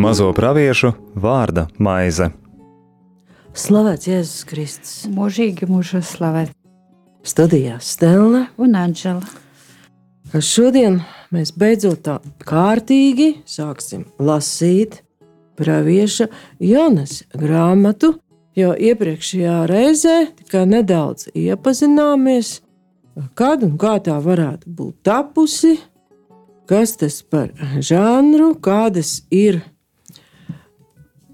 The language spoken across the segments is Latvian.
Mazo praviešu vārda maize. Slavēts Jēzus Kristus. Mūžīgi mūžos slavēt. Studijā Stela un Anģela. Šodien mēs beidzot tā kārtīgi sāksim lasīt pravieša Jonas grāmatu, jo iepriekšējā reizē tikai nedaudz iepazināmies, kad un kā tā varētu būt tapusi, kas tas par žanru, kādas ir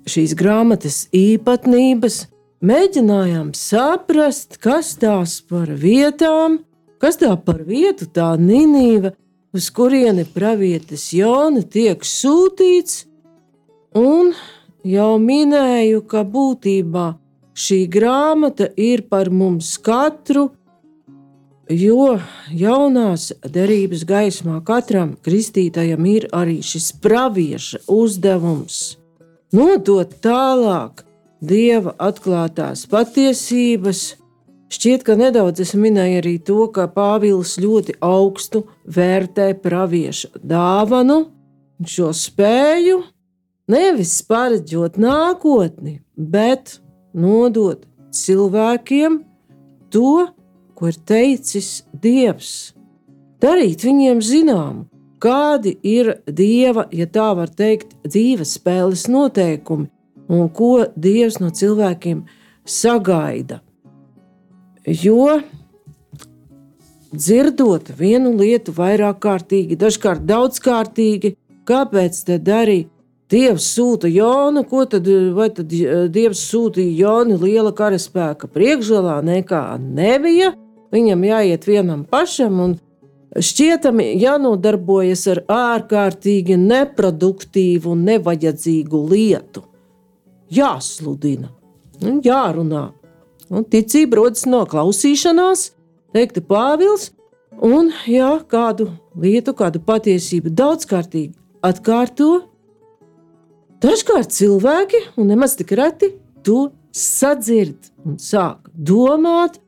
šīs grāmatas īpatnības, mēģinājām saprast, kas tās par vietām, kas tā par vietu tā Ninīva, uz kurieni pravietis Jona tiek sūtīts, un jau minēju, ka būtībā šī grāmata ir par mums katru, jo jaunās derības gaismā katram kristītājam ir arī šis pravieša uzdevums nodot tālāk dieva atklātās patiesības. Šķiet, ka nedaudz es minēju arī to, ka Pāvils ļoti augstu vērtē pravieša dāvanu, šo spēju nevis paredzot nākotni, bet nodot cilvēkiem to, ko ir teicis Dievs. Darīt viņiem zināmu, kādi ir dieva, ja tā var teikt, dzīves spēles noteikumi un ko dievs no cilvēkiem sagaida. Jo dzirdot vienu lietu vairāk kārtīgi, dažkārt daudzkārtīgi, kāpēc tad arī Dievs sūta Jonu, ko tad, vai tad Dievs sūtīja Jonu liela karaspēka priekšgalā, nekā nebija. Viņam jāiet vienam pašam, un šķietami jānodarbojas ar ārkārtīgi neproduktīvu un nevajadzīgu lietu. Jāsludina, jārunā. Un ticība rodas no klausīšanās, teikta Pāvils, un jā, kādu lietu, kādu patiesību daudzkārtīgi atkārto. Dažkārt cilvēki, un nemaz tik reti, to sadzird un sāk domāt,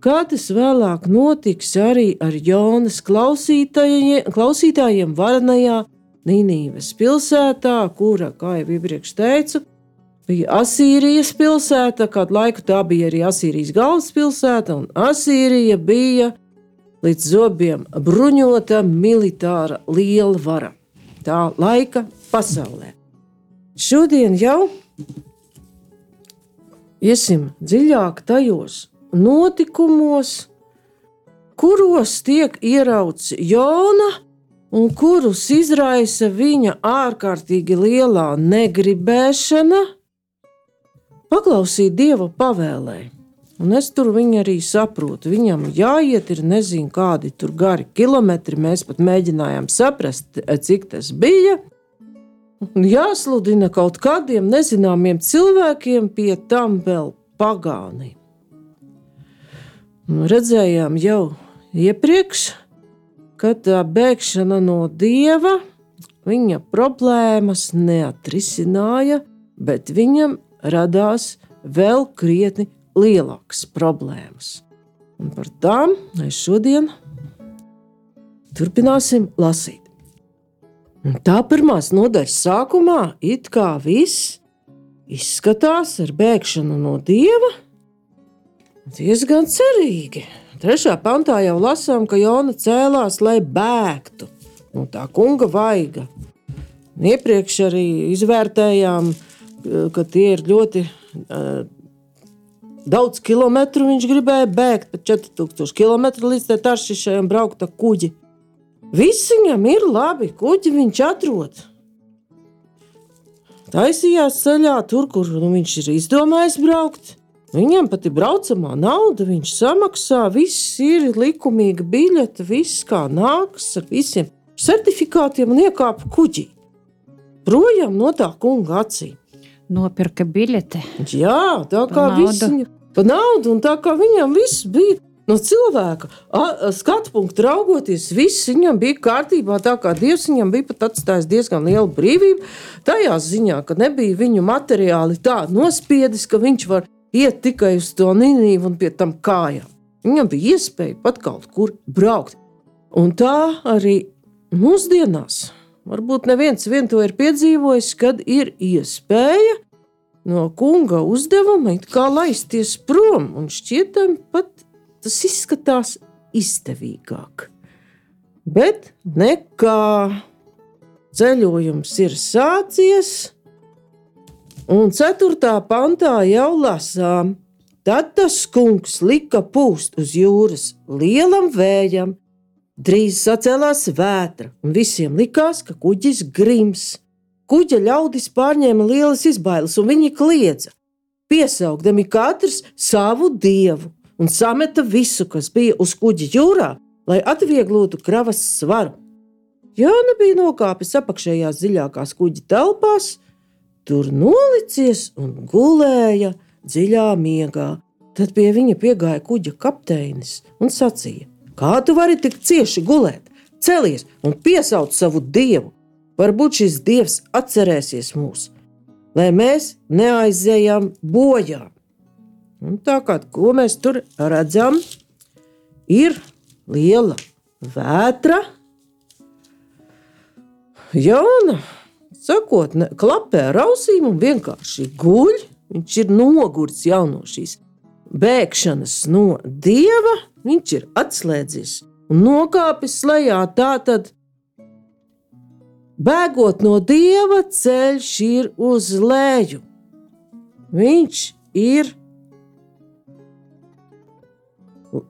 Kā tas vēlāk notiks arī ar Jonas klausītājiem, klausītājiem varanajā Nīnības pilsētā, kura, kā jau iepriekš teicu, bija Asīrijas pilsēta, kādu laiku tā bija arī Asīrijas galvaspilsēta, un Asīrija bija līdz zobiem bruņota militāra lielvara tā laika pasaulē. Šodien jau iesim dziļāk tajos notikumos, kuros tiek ierauts Jona un kurus izraisa viņa ārkārtīgi lielā negribēšana paklausīt dieva pavēlē. Un es tur viņu arī saprotu. Viņam jāiet, ir nezinu, kādi tur gari kilometri. Mēs pat mēģinājām saprast, cik tas bija. Un jāsludina kaut kādiem nezināmiem cilvēkiem, pie tam vēl pagāniem. Redzējām jau iepriekš, ka tā bēgšana no dieva viņa problēmas neatrisināja, bet viņam radās vēl krietni lielākas problēmas. Un par tām mēs šodien turpināsim lasīt. Un tā pirmās nodaļas sākumā it kā viss izskatās ar bēgšanu no dieva, Diezgan cerīgi. Trešā pantā jau lasām, ka Jona cēlās, lai bēgtu no tā kunga vaiga. Iepriekš arī izvērtējām, ka tie ir ļoti uh, daudz kilometru. Viņš gribēja bēgt pa 4000 km līdz Taršišai un braukt ar kuģi. Viss viņam ir labi, kuģi viņš atrod. Taisījās ceļā tur, kur nu, viņš ir izdomājis braukt. Viņam pat ir braucamā nauda, viņš samaksā, viss ir likumīga biļete, viss kā nāks ar visiem certifikātiem un iekāpa kuģī. Projām no tā kunga acīm. Nopirka biļeti. Jā, tā kā viņi pa naudu, un tā kā viņam viss bija no cilvēka skatu punkta raugoties, viss viņam bija kārtībā. Tā kā Dievs viņam bija pat atstājis diezgan lielu brīvību, tajā ziņā, ka nebija viņu materiāli tā nospiedis, ka viņš var iet tikai uz to nīnību un pie tam kājām. Viņam bija iespēja pat kaut kur braukt. Un tā arī mūsdienās. Varbūt neviens vien to ir piedzīvojis, kad ir iespēja no kunga uzdevuma kā laisties prom, un šķietam pat tas izskatās izdevīgāk. Bet nekā ceļojums ir sācies, un 4. pantā jau lasām, tad tas kungs lika pūst uz jūras lielam vējam, drīz sacēlās vētra, un visiem likās, ka kuģis grims. Kuģa ļaudis pārņēma lielas izbailes, un viņi kliedza, piesaukdami katrs savu dievu, un sameta visu, kas bija uz kuģa jūrā, lai atvieglotu kravas svaru. Jāna bija nokāpis apakšējās dziļākās kuģa telpās, tur nolicies un gulēja dziļā miegā. Tad pie viņa piegāja kuģa kapteinis un sacīja: Kā tu vari tik cieši gulēt? Celies un piesauc savu dievu! Varbūt šis dievs atcerēsies mūs, lai mēs neaizejam bojā. Un tā kā ko mēs tur redzam, ir liela vētra. Jauna, sakot, ne, klapē ar ausīm un vienkārši guļ. Viņš ir noguris jau no šīs bēgšanas no dieva. Viņš ir atslēdzies un nokāpis lejā. Tā tad Bēgot no dieva, ceļš ir uz leju. Viņš ir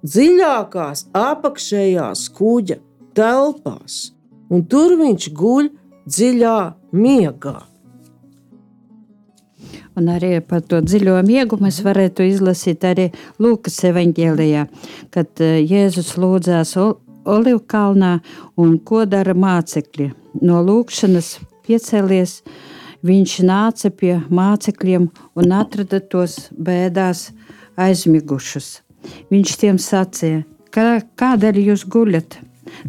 dziļākās, apakšējās kuģa telpās, un tur viņš guļ dziļā miegā. Un arī par to dziļo miegu mēs varētu izlasīt arī Lūkas evanģēlijā, kad eh, Jēzus lūdzās Olivkalnā un ko dara mācekļi. No lūkšanas piecēlies, viņš nāca pie mācekļiem un atrada tos bēdās aizmigušus. Viņš tiem sacīja, ka kādēļ jūs guļat?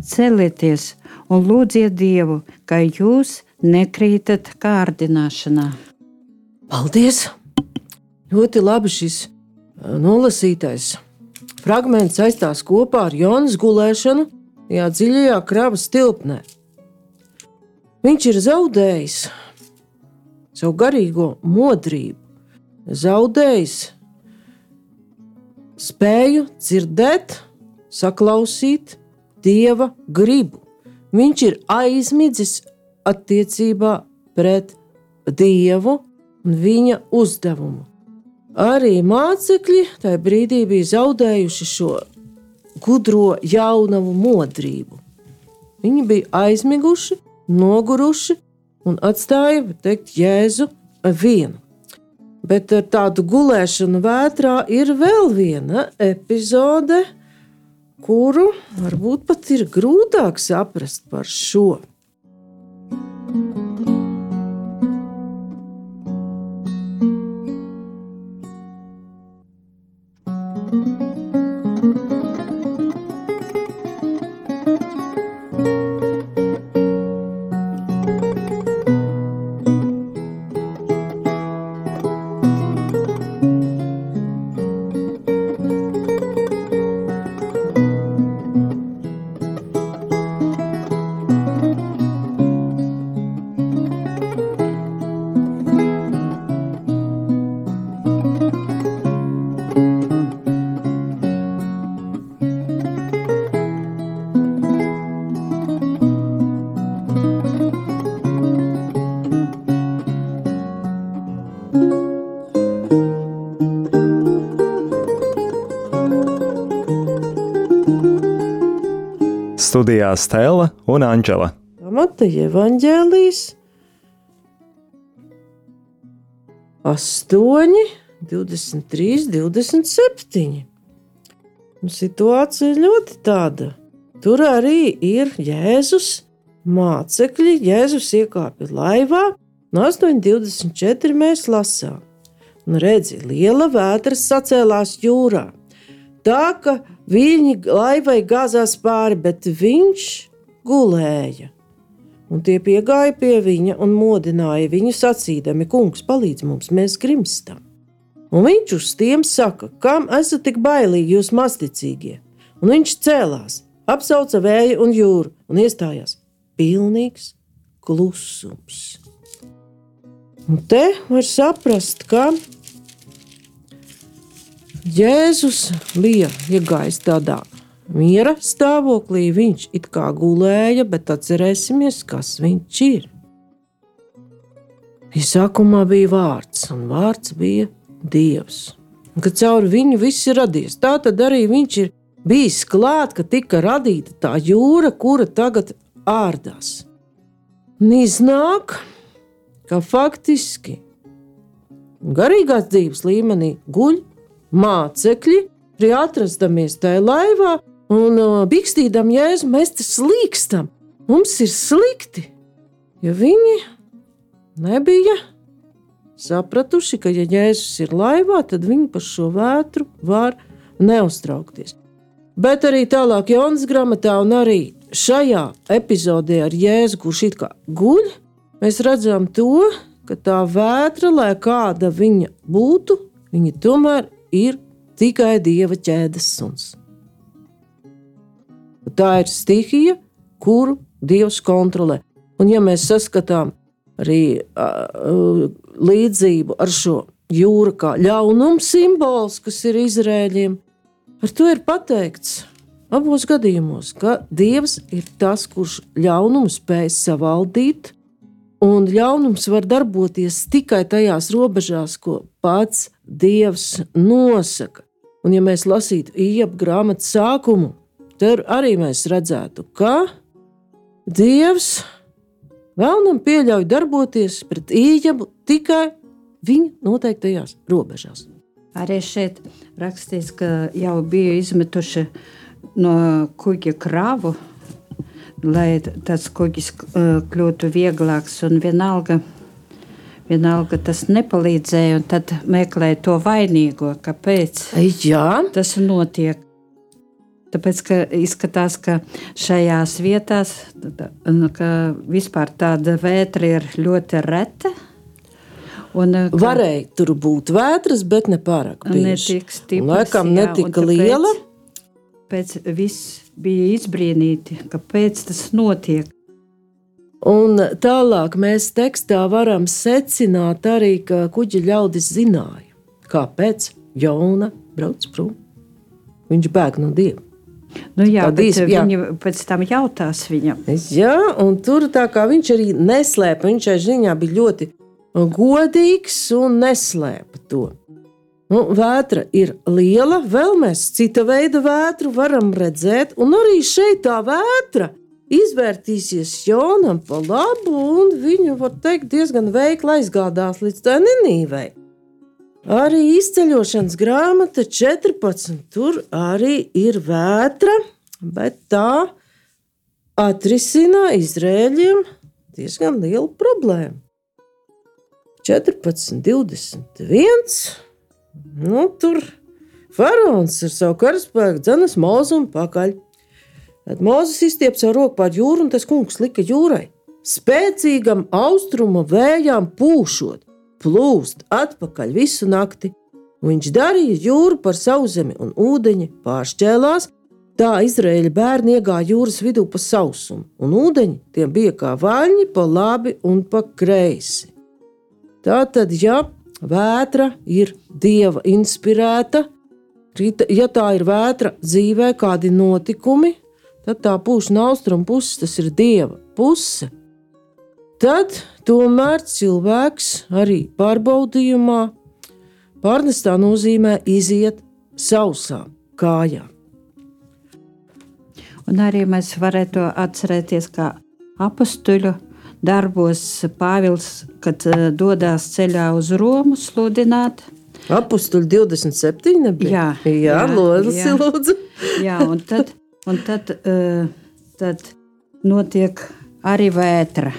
Celieties un lūdziet Dievu, ka jūs nekrītat kārdināšanā. Paldies! Ļoti labi šis uh, nolasītais fragments saistās kopā ar Jonas gulēšanu tajā dziļajā kravas tilpnē. Viņš ir zaudējis savu garīgo modrību, zaudējis spēju dzirdēt, saklausīt dieva gribu. Viņš ir aizmidzis attiecībā pret dievu un viņa uzdevumu. Arī mācekļi tajā brīdī bija zaudējuši šo gudro jaunavu modrību. Viņi bija aizmiguši, noguruši un atstāja teikt, Jēzu vienu. Bet ar tādu gulēšanu vētrā ir vēl viena epizode, kuru varbūt pat ir grūtāk saprast par šo. Studijā Stela un Anģela. Mateja evaņģēlijas 8, 23, 27. Un situācija ļoti tāda. Tur arī ir Jēzus mācekļi. Jēzus iekāpa laivā, no 8,24 mēs lasām. Un redzi, liela vētra sacēlās jūrā. Tā ka Viņi laivai gāzās pāri, bet viņš gulēja. Un tie piegāja pie viņa un modināja viņu sacīdami: Kungs, palīdz mums, mēs grimstam. Un viņš uz tiem saka, kam esat tik bailīgi, jūs masticīgie? Un viņš cēlās, apsauca vēju un jūru un iestājās. Pilnīgs klusums. Un te var saprast, ka Jēzus bija iegājis tādā miera stāvoklī. Viņš it kā gulēja, bet atcerēsimies, kas viņš ir. Sākumā bija vārds, un vārds bija Dievs. Un, kad caur viņu viss ir radies, tā tad arī viņš ir bijis klāt, ka tika radīta tā jūra, kura tagad ārdās. Un iznāk, ka faktiski garīgās dzīves līmenī guļ mācekļi, arī atrastamies tajā laivā un uh, bikstīdam jēzu, mēs te slīkstam. Mums ir slikti, jo viņi nebija sapratuši, ka, ja Jēzus ir laivā, tad viņi par šo vētru var neuztraukties. Bet arī tālāk Jonas grāmatā un arī šajā epizodē ar Jēzu, kurš it kā guļ, mēs redzam to, ka tā vētra, lai kāda viņa būtu, viņa tomēr ir tikai dieva ķēdes suns. Tā ir stihija, kuru dievs kontrolē. Un, ja mēs saskatām arī uh, līdzību ar šo jūru kā ļaunuma simbols, kas ir Izrēļiem, ar to ir pateikts abos gadījumos, ka Dievs ir tas, kurš ļaunumu spēj savaldīt, un ļaunums var darboties tikai tajās robežās, ko pats Dievs nosaka. Un, ja mēs lasītu īņķa grāmatas sākumu, tad arī mēs redzētu, ka Dievs vēlnam pieļauj darboties pret īņķu tikai viņa noteiktajās robežās. Arī šeit rakstīts, ka jau bija izmetuši no kuģa kravu, lai tas kuģis uh, kļūtu vieglāks un vienalga Vienalga tas nepalīdzēja, un tad meklēja to vainīgo, kāpēc Jā. tas notiek. Tāpēc, ka izskatās, ka šajās vietās ka vispār tāda vētra ir ļoti reta. Un, ka, Varēja tur būt vētras, bet ne pārāk bieži. Laikam netika jā, liela. Pēc viss bija izbrīnīti, kāpēc tas notiek. Un tālāk mēs tekstā varam secināt arī, ka kuģi ļaudis zināja, kāpēc Jona brauc prom. Viņš bēg no dieva. Nu jā, īsti, jā. viņi pēc tam jautās viņam. Jā, un tur tā kā viņš arī neslēpa, viņš šai ziņā bija ļoti godīgs un neslēpa to. Nu, vētra ir liela, vēl mēs cita veida vētru varam redzēt, un arī šeit tā vētra izvērtīsies Jonam pa labu, un viņu, var teikt, diezgan veikli aizgādās līdz tā nenīvei. Arī izceļošanas grāmata 14. Tur arī ir vētra, bet tā atrisina Izrēļiem diezgan lielu problēmu. 14, 21. Nu, tur faraons ar savu karaspēku dzenas mūzu un pakaļ. Tad Mozus izstiep savu roku pār jūru, un tas kungs lika jūrai. Spēcīgam austrumu vējām pūšot, plūst atpakaļ visu nakti. Viņš darīja jūru par sauszemi, un ūdeņi pāršķēlās. Tā Izraēļa bērni iegāja jūras vidū pa sausumu, un ūdeņi tiem bija kā vaļņi pa labi un pa kreisi. Tā tad, ja vētra ir dieva inspirēta, ja tā ir vētra dzīvē, kādi notikumi, tad tā pūš no austrumu puses, tas ir dieva puse. Tad tomēr cilvēks arī pārbaudījumā pārnestā nozīmē iziet sausām kājām. Un arī mēs varētu atcerēties, kā apstuļu darbos Pāvils, kad eh, dodas ceļā uz Romu sludināt. Apstuļu 27. Nebija. Jā, jā, jā, lūdzu, lūdzu. jā, un tad Un tad, uh, tad notiek arī vētra.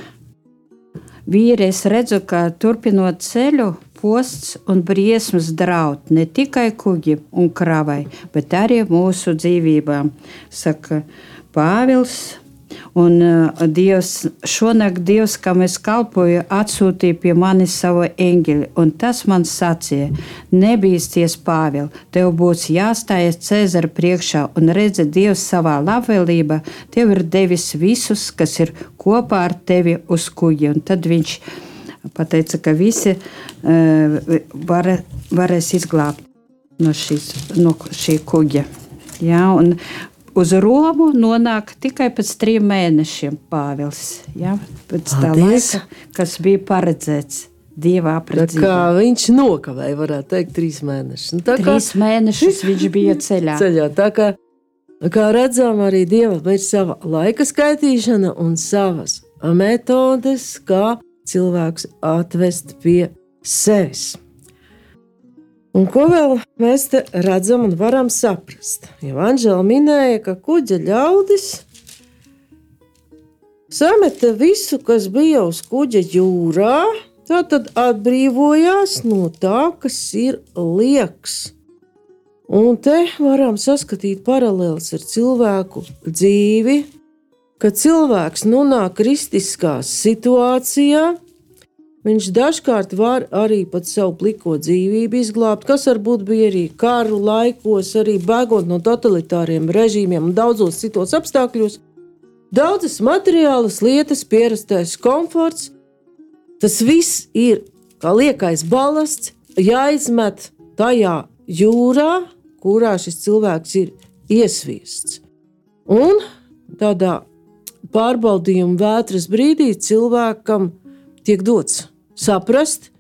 Vīri, es redzu, ka turpinot ceļu, posts un briesmas draud ne tikai kuģi un kravai, bet arī mūsu dzīvībām, saka Pāvils. Un uh, Dievs, šonakt Dievs, kam es kalpoju, atsūtīja pie manis savu eņģeli, un tas man sacīja, nebīsties Pāvil, tev būs jāstājas Cēzara priekšā, un redzi, Dievs savā labvēlībā tev ir devis visus, kas ir kopā ar tevi uz kuģi. Un tad viņš pateica, ka visi uh, var, varēs izglābt no, šīs, no šī kuģa. Ja, un, uz Romu nonāk tikai pēc trim mēnešiem Pāvils. Ja, pēc tā Paldies. laika, kas bija paredzēts Dieva apredzībā. kā viņš nokavēja, varētu teikt, trīs mēnešus. Nu, tā kā Trīs mēnešus viņš bija ceļā. ceļā. Tā kā, kā redzam, arī Dievam ir sava laika skaitīšana un savas metodes, kā cilvēks atvest pie sevis. Un ko vēl mēs redzam un varam saprast? Anģela minēja, ka kuģa ļaudis sameta visu, kas bija uz kuģa jūrā, tā tad atbrīvojās no tā, kas ir lieks. Un te varam saskatīt paralēlus ar cilvēku dzīvi, kad cilvēks nonāk kristiskā situācijā. Viņš dažkārt var arī pat savu pliko dzīvību izglābt, kas varbūt bija arī karu laikos, arī bēgot no totalitāriem režīmiem un daudzos citos apstākļos. Daudzas materiālas lietas, pierastais komforts, tas viss ir kā liekais balasts, jāizmet tajā jūrā, kurā šis cilvēks ir iesviests. Un tādā pārbaudījuma vētras brīdī cilvēkam tiek dots saprast,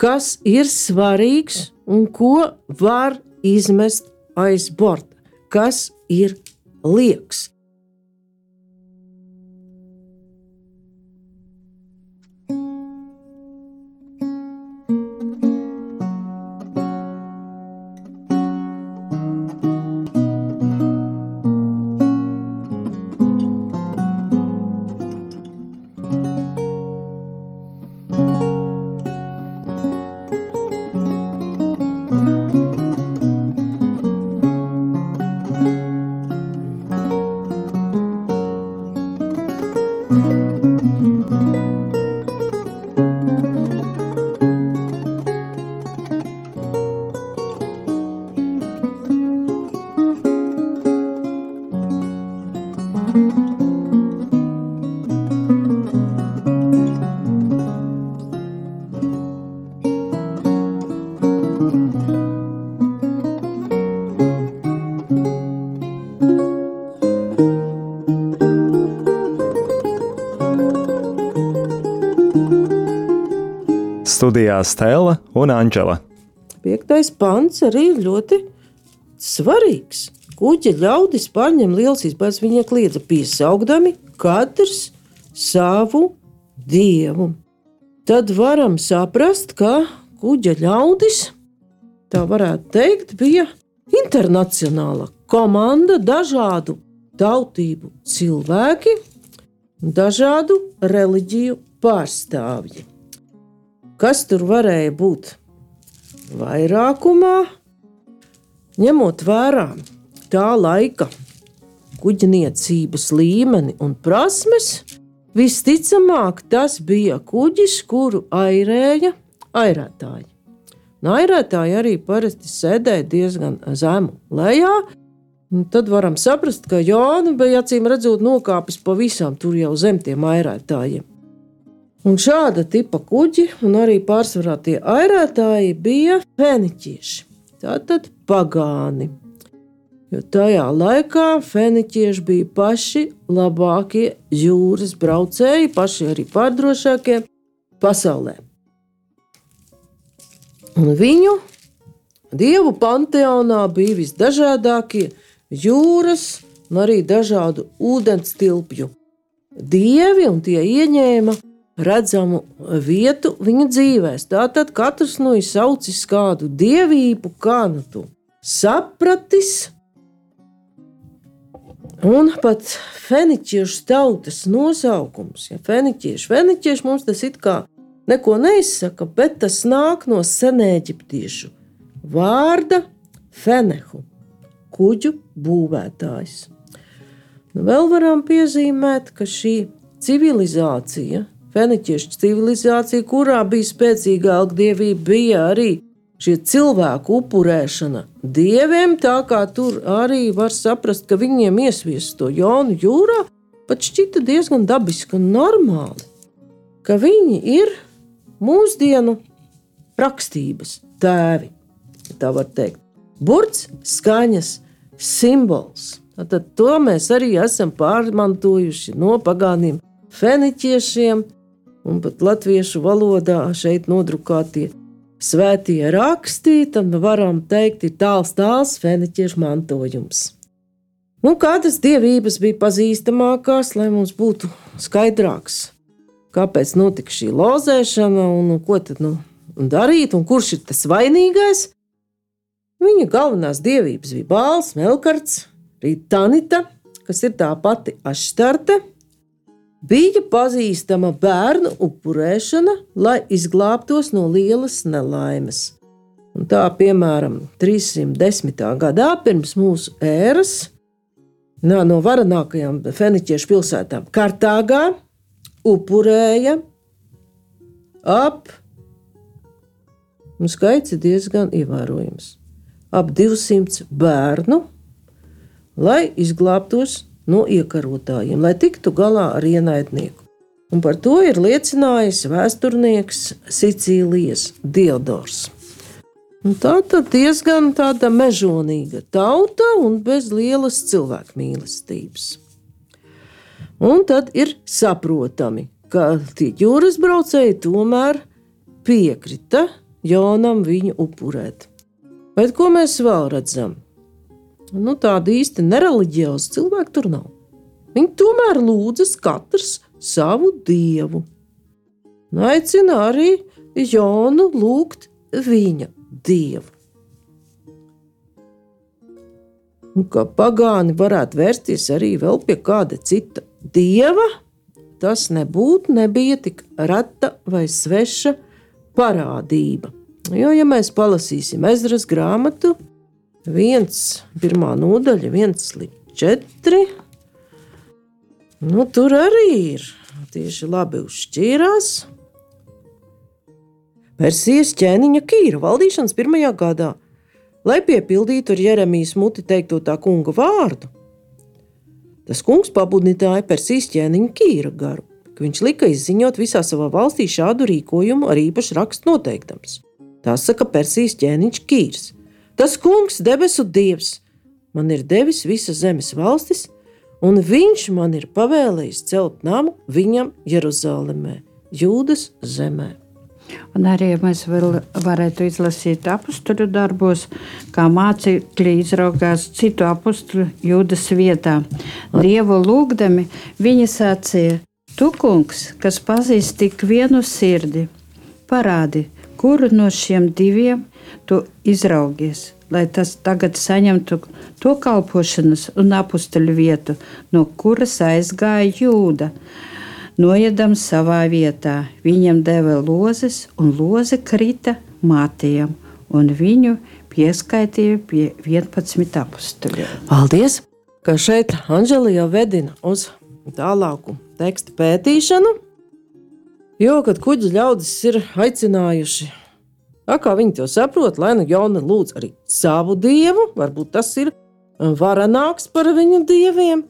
kas ir svarīgs un ko var izmest aiz borta, kas ir lieks. Studijā Stela un Anģela. Piektais pants arī ir ļoti svarīgs. Kuģa ļaudis paņem liels izbērs, viņa kliedza piesaugdami katrs savu dievu. Tad varam saprast, ka kuģa ļaudis, tā varētu teikt, bija internacionāla komanda, dažādu tautību cilvēki, dažādu reliģiju pārstāvji. Kas tur varēja būt vairākumā, ņemot vērā tā laika kuģniecības līmeni un prasmes, visticamāk tas bija kuģis, kuru airēja airētāji. Un airētāji arī parasti sēdēja diezgan zemu lejā. Tad varam saprast, ka Jānis bija acīm redzot nokāpis pavisam tur jau zem tiem airētājiem. Un šāda tipa kuģi, un arī pārsvarā tie airētāji, bija feniķieši. Tātad pagāni. Jo tajā laikā feniķieši bija paši labākie jūras braucēji, paši arī pārdrošākie pasaulē. Un viņu dievu panteonā bija visdažādākie jūras un arī dažādu ūdens tilpju dievi, un tie ieņēma redzamu vietu viņa dzīvēs. Tātad katrs no viņiem saucis kādu dievību, kā nu to sapratis. Un pat feniķiešu tautas nosaukums, ja feniķieši, feniķieši mums tas it kā neko neizsaka, bet tas nāk no senēģiptiešu vārda fenehu, kuģu būvētājs. Vēl varam piezīmēt, ka šī civilizācija, feniķiešu civilizācija, kurā bija spēcīga algdievība, bija arī šie cilvēku upurēšana dieviem, tā kā tur arī var saprast, ka viņiem iesviest to jaunu jūrā, pat šķita diezgan dabiski un normāli, ka viņi ir mūsdienu rakstības tēvi, tā var teikt. Burts, skaņas, simbols. Tad to mēs arī esam pārmantojuši no pagāniem feniķiešiem, un pat latviešu valodā šeit nodrukātie svētie rakstī, tad varam teikt, ir tāls, tāls feniķiešu mantojums. Nu, kādas dievības bija pazīstamākās, lai mums būtu skaidrāks, kāpēc notika šī lozēšana un ko tad nu, darīt, un kurš ir tas vainīgais? Viņa galvenās dievības bija Bāls, Melkards, Ritanita, kas ir tā pati Aštarte, bija pazīstama bērnu upurēšana, lai izglābtos no lielas nelaimes. Un tā, piemēram, 310. gadā pirms mūsu ēras, nā, no varenākajām feniķiešu pilsētām, Kartāgā, upurēja ap, un skaits ir diezgan ievērojams, ap 200 bērnu lai izglābtos no iekarotājiem, lai tiktu galā ar ienaidnieku. Un par to ir liecinājis vēsturnieks Sicīlijas Diodors. Un tā tad diezgan tāda mežonīga tauta un bez lielas cilvēku mīlestības. Un tad ir saprotami, ka tie jūras braucēji tomēr piekrita Jonam viņu upurēt. Bet ko mēs vēl redzam? Nu, tādi īsti nereliģiozi cilvēki tur nav. Viņi tomēr lūdzas katrs savu dievu. Aicina arī Jonu lūgt viņa dievu. Un kā pagāni varētu vērsties arī pie kāda cita dieva, tas nebūtu nebija tik reta vai sveša parādība. Jo, ja mēs palasīsim ezras grāmatu, viens, pirmā nodaļa, viens līdz četri. Nu, tur arī ir tieši labi uzšķīrās. Persijas ķēniņa Kīra valdīšanas pirmajā gadā, lai piepildītu ar Jeremijas muti teikto tā kunga vārdu. Tas kungs pabudināja Persijas ķēniņa Kīra garu, ka viņš lika izziņot visā savā valstī šādu rīkojumu ar īpašu rakstu noteiktams. Tā saka Persijas ķēniņš Kīrs. Tas kungs, debesu dievs, man ir devis visas zemes valstis, un viņš man ir pavēlējis celt namu viņam Jeruzalemē, Jūdas zemē. Un arī mēs varētu izlasīt apakstu darbos, kā mācekļi izraugās citu apakstu jūdas vietā. Dievu lūgdami viņi sacīja: Tu, kungs, kas pazīst tik vienu sirdi, parādi, kuru no šiem diviem tu izraugies, lai tas tagad saņemtu to kalpošanas un apstuļu vietu, no kuras aizgāja jūda. Noiedams savā vietā, viņam deva lozes, un loze krita mātiem, un viņu pieskaitīja pie 11 apstuļiem. Paldies! Ka šeit Anģelija vedina uz tālāku tekstu pētīšanu, jo, kad kuģi ļaudis ir aicinājuši Tā kā viņi to saprot, lai nu jauna lūdz arī savu dievu, varbūt tas ir varenāks par viņu dieviem.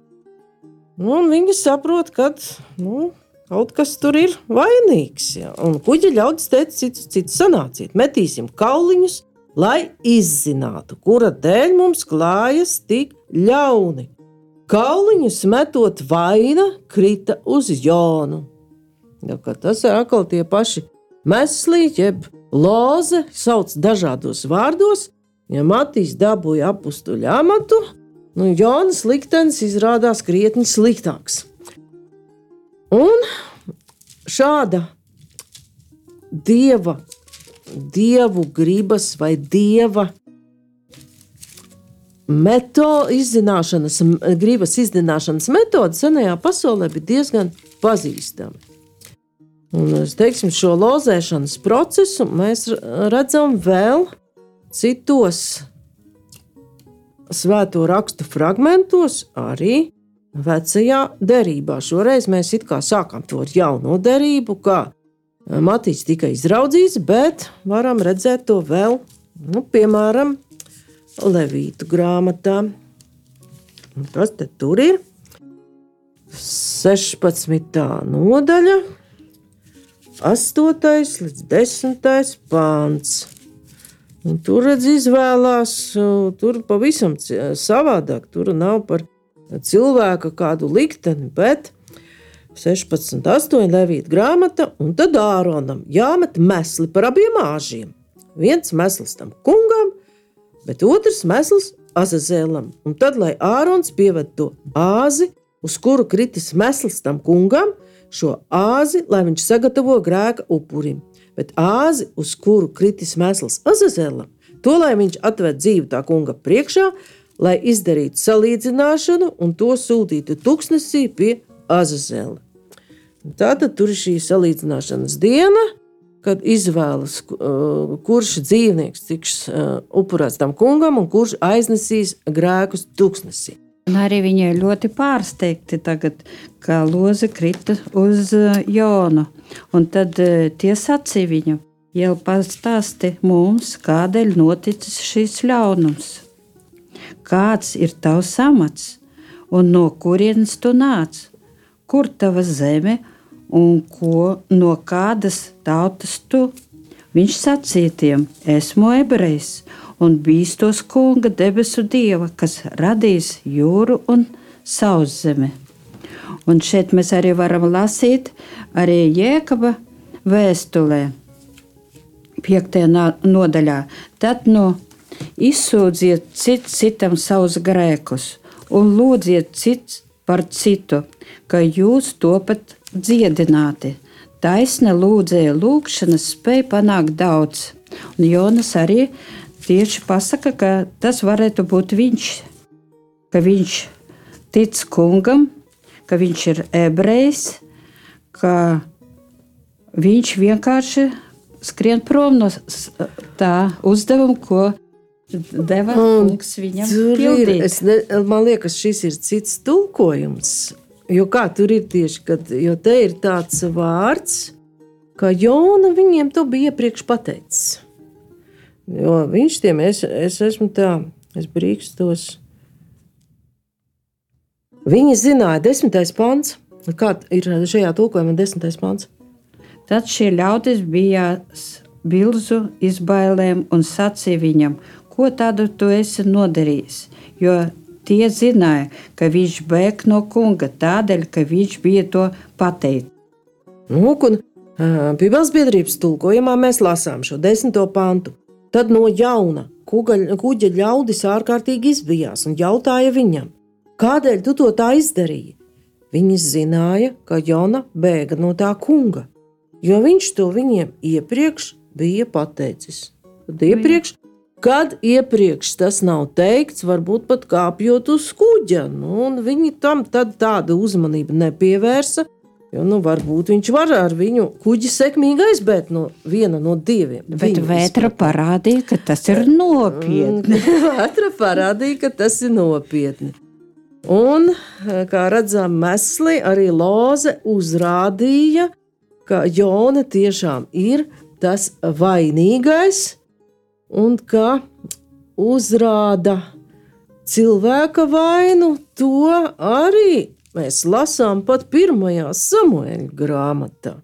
Un viņi saprot, ka nu, kaut kas tur ir vainīgs. Ja. Un kuģi ļaudis teica, citu, citu sanāciet, metīsim kauliņus, lai izzinātu, kura dēļ mums klājas tik ļauni. Kauliņus metot vaina krita uz Jonu. Ja, tas ir atkal tie paši meslī, jeb Loze sauc dažādos vārdos, ja Matīs dabūja apstuļu amatu, nu Jonas liktenis izrādās krietni sliktāks. Un šāda dieva, dievu gribas vai dieva meto, izzināšanas, gribas izzināšanas metode senajā pasaulē bija diezgan pazīstama. Un, teiksim, šo lozēšanas procesu mēs redzam vēl citos svēto rakstu fragmentos, arī vecajā derībā. Šoreiz mēs it kā sākam to jauno derību, kā Matīs tika izraudzīts, bet varam redzēt to vēl, nu, piemēram, Levītu grāmatā. Un kas tad tur ir? 16. nodaļa, 8. līdz 10. pāns. Un tur redz, izvēlās, tur pavisam savādāk. Tur nav par cilvēka kādu likteni, bet 16, 8 levīta grāmata, un tad Āronam jāmet mesli par abiem āžiem. Viens mesls tam kungam, bet otrs mesls Azazēlam. Un tad, lai Ārons pieved to āzi, uz kuru kritis mesls tam kungam, šo āzi, lai viņš sagatavo grēka upurim. Bet āzi, uz kuru kritis mesls Azazēlam, to lai viņš atved dzīvi tā kunga priekšā, lai izdarītu salīdzināšanu un to sūtītu tuksnesī pie Azazela. Tātad tur ir šī salīdzināšanas diena, kad izvēlas, kurš dzīvnieks tiks upurēts tam kungam un kurš aiznesīs grēkus tuksnesī. Un arī viņi ir ļoti pārsteigti tagad, ka loze krita uz uh, Jonu. Un tad tie sacīja viņu, jau pastāsti mums, kādēļ noticis šīs ļaunums. Kāds ir tavs amats? Un no kurienes tu nāc, kur tava zeme? Un ko, no kādas tautas tu. Viņš sacīja tiem: Esmu ebrejs un bīstos kunga debesu dieva, kas radīs jūru un sauszemi. Un šeit mēs arī varam lasīt arī Jēkaba vēstulē, 5. nodaļā. Tad no Izsūdziet cits citam savus grēkus un lūdziet cits par citu, ka jūs topat dziedināti. Taisna lūdzēja lūgšanas spēja panākt daudz. Un Jonas arī tieši pasaka, ka tas varētu būt viņš, ka viņš tic kungam, ka viņš ir ebrejs, ka viņš vienkārši skrien prom no tā uzdevuma, ko deva kungs viņam. Ir, ne, man liekas, šis ir cits tulkojums. Jo kā tur ir tieši, kad te ir tāds vārds, ka Jona viņiem to bija iepriekš pateicis. Jo viņš tiem, es, es esmu tā, es brīkstos. Viņi zināja, desmitais pants, kā ir šajā tulkojumā desmitais pants. Tad šie ļaudis bija bilzu izbailēm un sacīja viņam, ko tādu tu esi nodarījis? Jo tie zināja, ka viņš bēg no kunga tādēļ, ka viņš bija to pateicis. Nu, un Bībeles biedrības tulkojumā mēs lasām šo desmito pantu. Tad no jauna kuģa, kuģa ļaudis ārkārtīgi izbijās un jautāja viņam, kādēļ tu to tā izdarīji? Viņi zināja, ka Jona bēga no tā kunga, jo viņš to viņiem iepriekš bija pateicis. Tad iepriekš Kad iepriekš tas nav teikts, varbūt pat kāpjot uz kuģa, nu, viņi tam tādu uzmanību nepievērsa. Jo, nu, varbūt viņš var ar viņu kuģi sekmīgi aizbēgt no viena no dieviem. Bet vētra parādīja, ka tas ir nopietni. vētra parādīja, ka tas ir nopietni. Un, kā redzam, mesli arī loze uzrādīja, ka Jona tiešām ir tas vainīgais, un ka uzrāda cilvēka vainu, to arī mēs lasām pat pirmajā samuēļa grāmatā.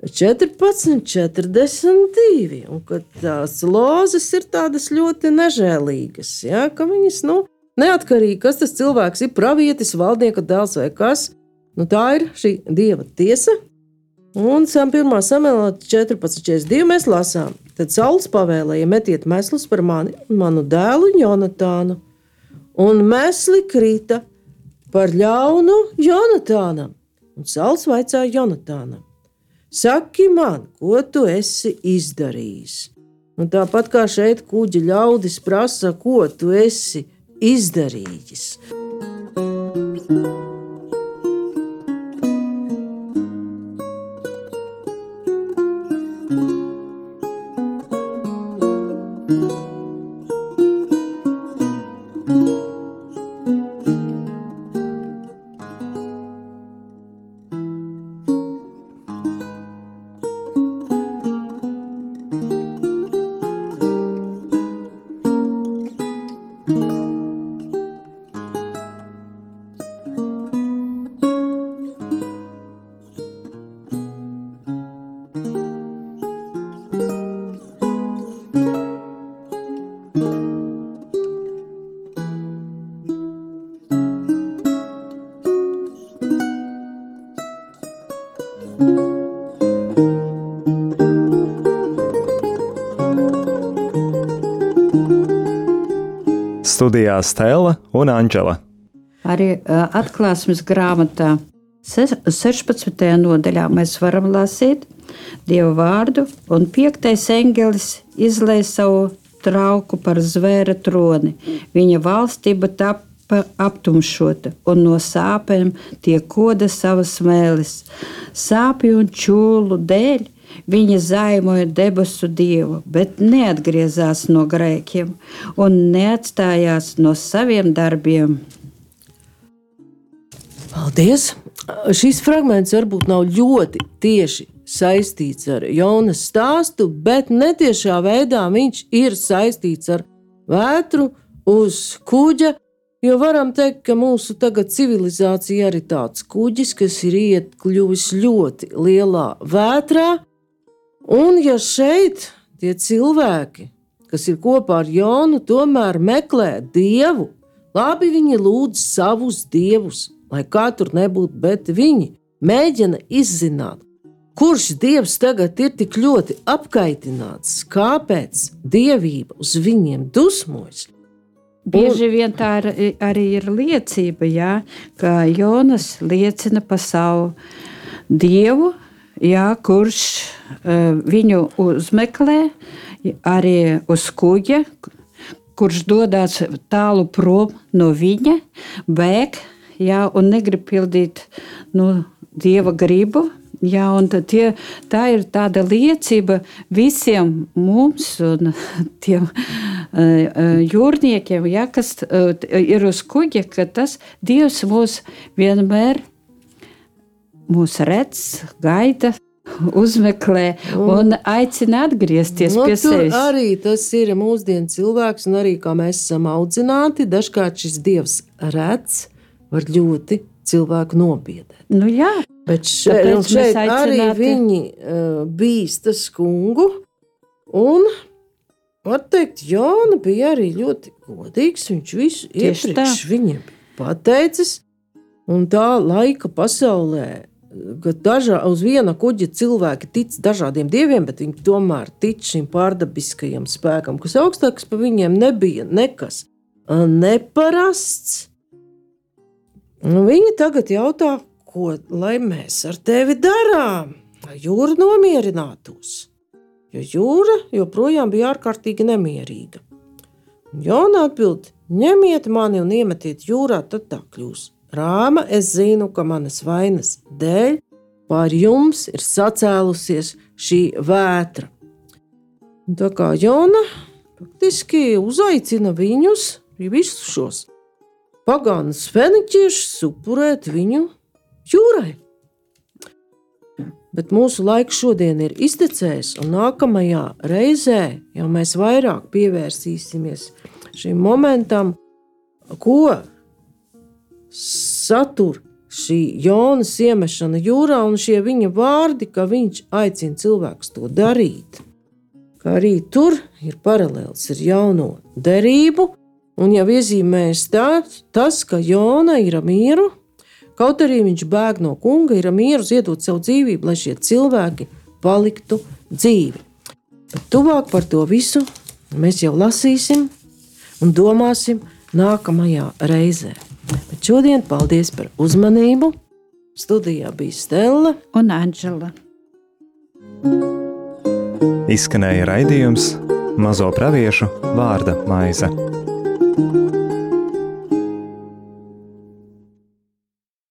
14, 42. Un ka tās lozes ir tādas ļoti nežēlīgas, ja, ka viņas, nu, neatkarīgi, kas tas cilvēks ir, pravietis, valdnieka dēls vai kas, nu, tā ir šī dieva tiesa. Un 1. samēlā 14.42 mēs lasām, Tad Sauls pavēlēja metiet meslus par mani un manu dēlu Jonatānu, un mesli krita par ļaunu Jonatānam. Un Sauls vaicāja Jonatānam: Saki man, ko tu esi izdarījis? Un tāpat kā šeit kuģi ļaudis prasa, ko tu esi izdarījis. Studijā Stela un Anģela. Arī atklāsmes grāmatā 16. nodaļā mēs varam lasīt Dievu vārdu, un piektais eņģelis izlēja savu trauku par zvēra troni. Viņa valstība tapa aptumšota, un no sāpēm tie koda savas mēlis. Sāpju un čūlu dēļ Viņa zaimoja debesu dievu, bet neatgriezās no grēkiem un neatstājās no saviem darbiem. Paldies! Šis fragments varbūt nav ļoti tieši saistīts ar Jonas stāstu, bet netiešā veidā viņš ir saistīts ar vētru uz kuģa. Jo varam teikt, ka mūsu tagad civilizācija arī tāds kuģis, kas ir iekļuvis ļoti lielā vētrā, un ja šeit tie cilvēki, kas ir kopā ar Jonu, tomēr meklē dievu, labi viņi lūdz savus dievus, lai kā tur nebūtu, bet viņi mēģina izzināt, kurš dievs tagad ir tik ļoti apkaitināts, kāpēc dievība uz viņiem dusmojas. Bieži vien tā ir, arī ir liecība, jā, ka Jonas liecina par savu dievu, jā, kurš uh, viņu uzmeklē arī uz kuģa, kurš dodas tālu prom no viņa, bēg jā, un negrib pildīt nu, dieva gribu. Jā, tie, tā ir tāda liecība visiem mums, un tiem uh, jūrniekiem, jā, kas ir uz kuģa, ka tas Dievs mūs vienmēr mūs redz, gaida, uzmeklē un aicina atgriezties nu, pie sevis. Arī tas ir mūsdienu cilvēks, un arī kā mēs esam audzināti, dažkārt šis Dievs redz, var ļoti cilvēku nobiedēt. Nu, jā. Bet šeit, šeit arī viņi uh, bīstas kungu. Un, var teikt, Jāna bija arī ļoti godīgs. Viņš visu Tieši iepriekš tā. viņiem pateicis. Un tā laika pasaulē, kad dažā, uz viena kuģa cilvēki tic dažādiem dieviem, bet viņi tomēr tic šim pārdabiskajam spēkam, kas augstāks par viņiem nebija nekas neparasts. Nu, viņi tagad jautā, ko lai mēs ar tevi darām, lai jūra nomierinātos. Jo jūra joprojām bija ārkārtīgi nemierīga. Jona atbild: ņemiet mani un iemetiet jūrā, tad tā kļūs. Rāma, es zinu, ka manas vainas dēļ pār jums ir sacēlusies šī vētra. Un tā kā Jona faktiski uzaicina viņus, visus šos pagānus feniķiešus upurēt viņu jūrai. Bet mūsu laiks šodien ir iztecējis, un nākamajā reizē jau mēs vairāk pievērsīsimies šim momentam, ko satur šī Jonas iemešana jūrā un šie viņa vārdi, ka viņš aicina cilvēkus to darīt. Kā arī tur ir paralēls ar jauno derību, Un jau iezīmējas tā, tas, ka Jona ir mieru, kaut arī viņš bēg no kunga, ir mieru ziedot savu dzīvību, lai šie cilvēki paliktu dzīvi. Bet tuvāk par to visu mēs jau lasīsim un domāsim nākamajā reizē. Bet šodien paldies par uzmanību. Studijā bija Stela un Anģela. Izskanēja raidījums Mazo praviešu vārda maize.